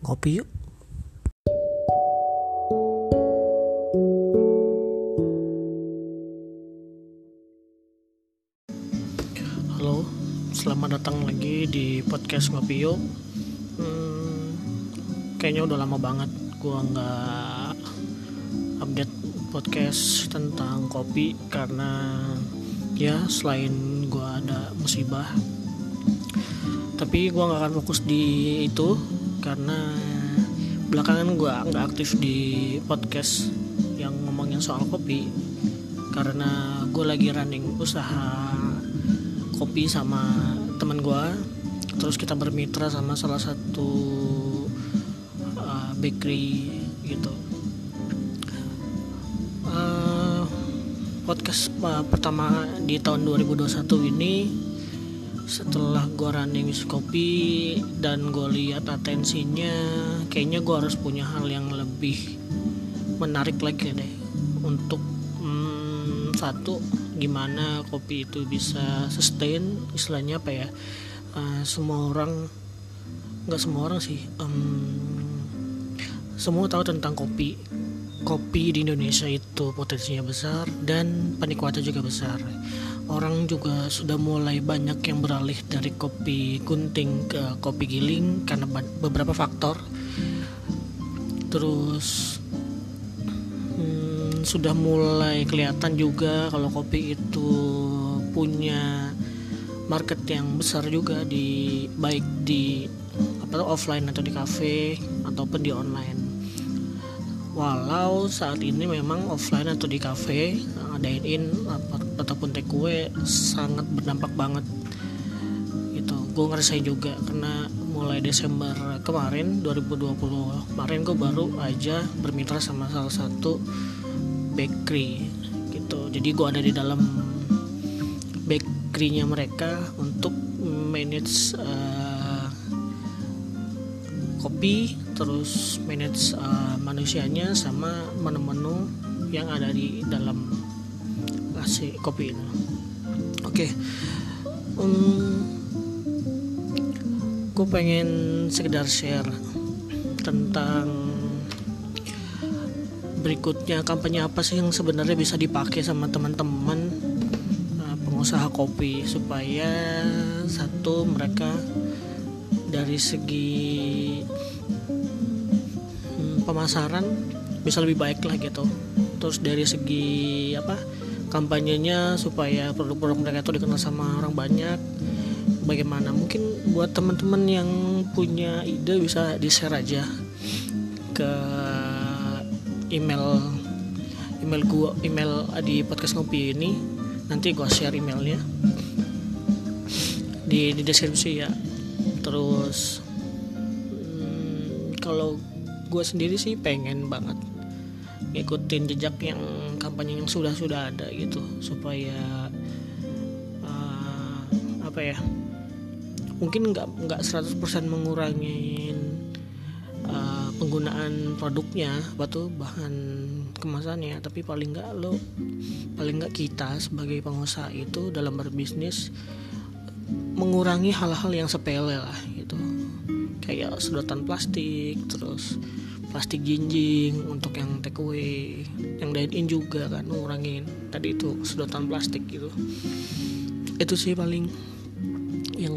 ngopi yuk. Halo selamat datang lagi di podcast ngopi yuk. Hmm, kayaknya udah lama banget gua nggak update podcast tentang kopi karena ya selain gua ada musibah. Tapi gua nggak akan fokus di itu karena belakangan gua nggak aktif di podcast yang ngomongin soal kopi. Karena gue lagi running usaha kopi sama teman gue terus kita bermitra sama salah satu uh, bakery gitu. Uh, podcast uh, pertama di tahun 2021 ini setelah gue running kopi dan gue lihat atensinya kayaknya gue harus punya hal yang lebih menarik lagi deh. Untuk hmm, satu gimana kopi itu bisa sustain istilahnya apa ya? Uh, semua orang nggak semua orang sih um, semua tahu tentang kopi. Kopi di Indonesia itu potensinya besar dan penikmatnya juga besar orang juga sudah mulai banyak yang beralih dari kopi gunting ke kopi giling karena beberapa faktor. Terus hmm, sudah mulai kelihatan juga kalau kopi itu punya market yang besar juga di baik di apa offline atau di cafe ataupun di online walau saat ini memang offline atau di cafe dine in ataupun take away sangat berdampak banget. Gitu. Gue ngerasain juga karena mulai Desember kemarin 2020 kemarin gue baru aja bermitra sama salah satu bakery. Gitu. Jadi gue ada di dalam bakerynya mereka untuk manage uh, kopi terus manage uh, manusianya sama menu-menu yang ada di dalam AC kopi ini oke okay. um, gue pengen sekedar share tentang berikutnya kampanye apa sih yang sebenarnya bisa dipakai sama teman-teman uh, pengusaha kopi supaya satu mereka dari segi hmm, pemasaran bisa lebih baik lah gitu. Terus dari segi apa kampanyenya supaya produk-produk mereka itu dikenal sama orang banyak. Bagaimana? Mungkin buat teman-teman yang punya ide bisa di share aja ke email email gua email di podcast ngopi ini. Nanti gua share emailnya. Di, di deskripsi ya terus hmm, kalau gue sendiri sih pengen banget ngikutin jejak yang kampanye yang sudah sudah ada gitu. Supaya uh, apa ya mungkin nggak nggak 100% mengurangin uh, penggunaan produknya batu bahan kemasannya. Tapi paling nggak lo paling nggak kita sebagai pengusaha itu dalam berbisnis mengurangi hal-hal yang sepele lah gitu. Kayak sedotan plastik terus plastik jinjing untuk yang take away yang dine in juga kan ngurangin. Tadi itu sedotan plastik gitu. Itu sih paling yang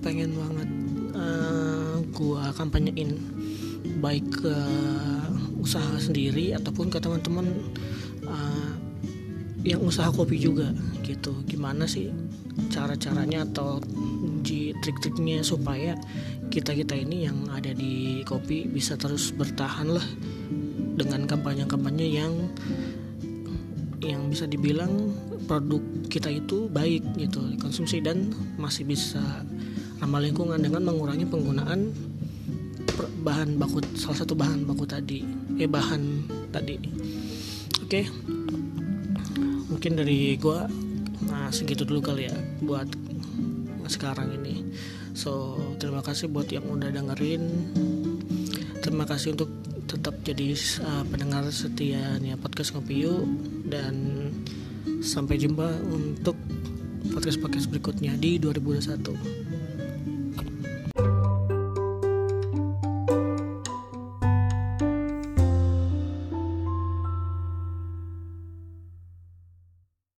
pengen banget uh, gua kampanyein. Baik ke usaha sendiri ataupun ke teman-teman uh, yang usaha kopi juga gitu gimana sih cara-caranya atau trik-triknya supaya kita-kita ini yang ada di kopi bisa terus bertahan lah dengan kampanye-kampanye yang yang bisa dibilang produk kita itu baik gitu dikonsumsi dan masih bisa ramah lingkungan dengan mengurangi penggunaan bahan baku salah satu bahan baku tadi eh bahan tadi oke okay. Mungkin dari gua nah segitu dulu kali ya buat sekarang ini. So terima kasih buat yang udah dengerin. Terima kasih untuk tetap jadi uh, pendengar setianya podcast ngopi yuk dan sampai jumpa untuk podcast podcast berikutnya di 2021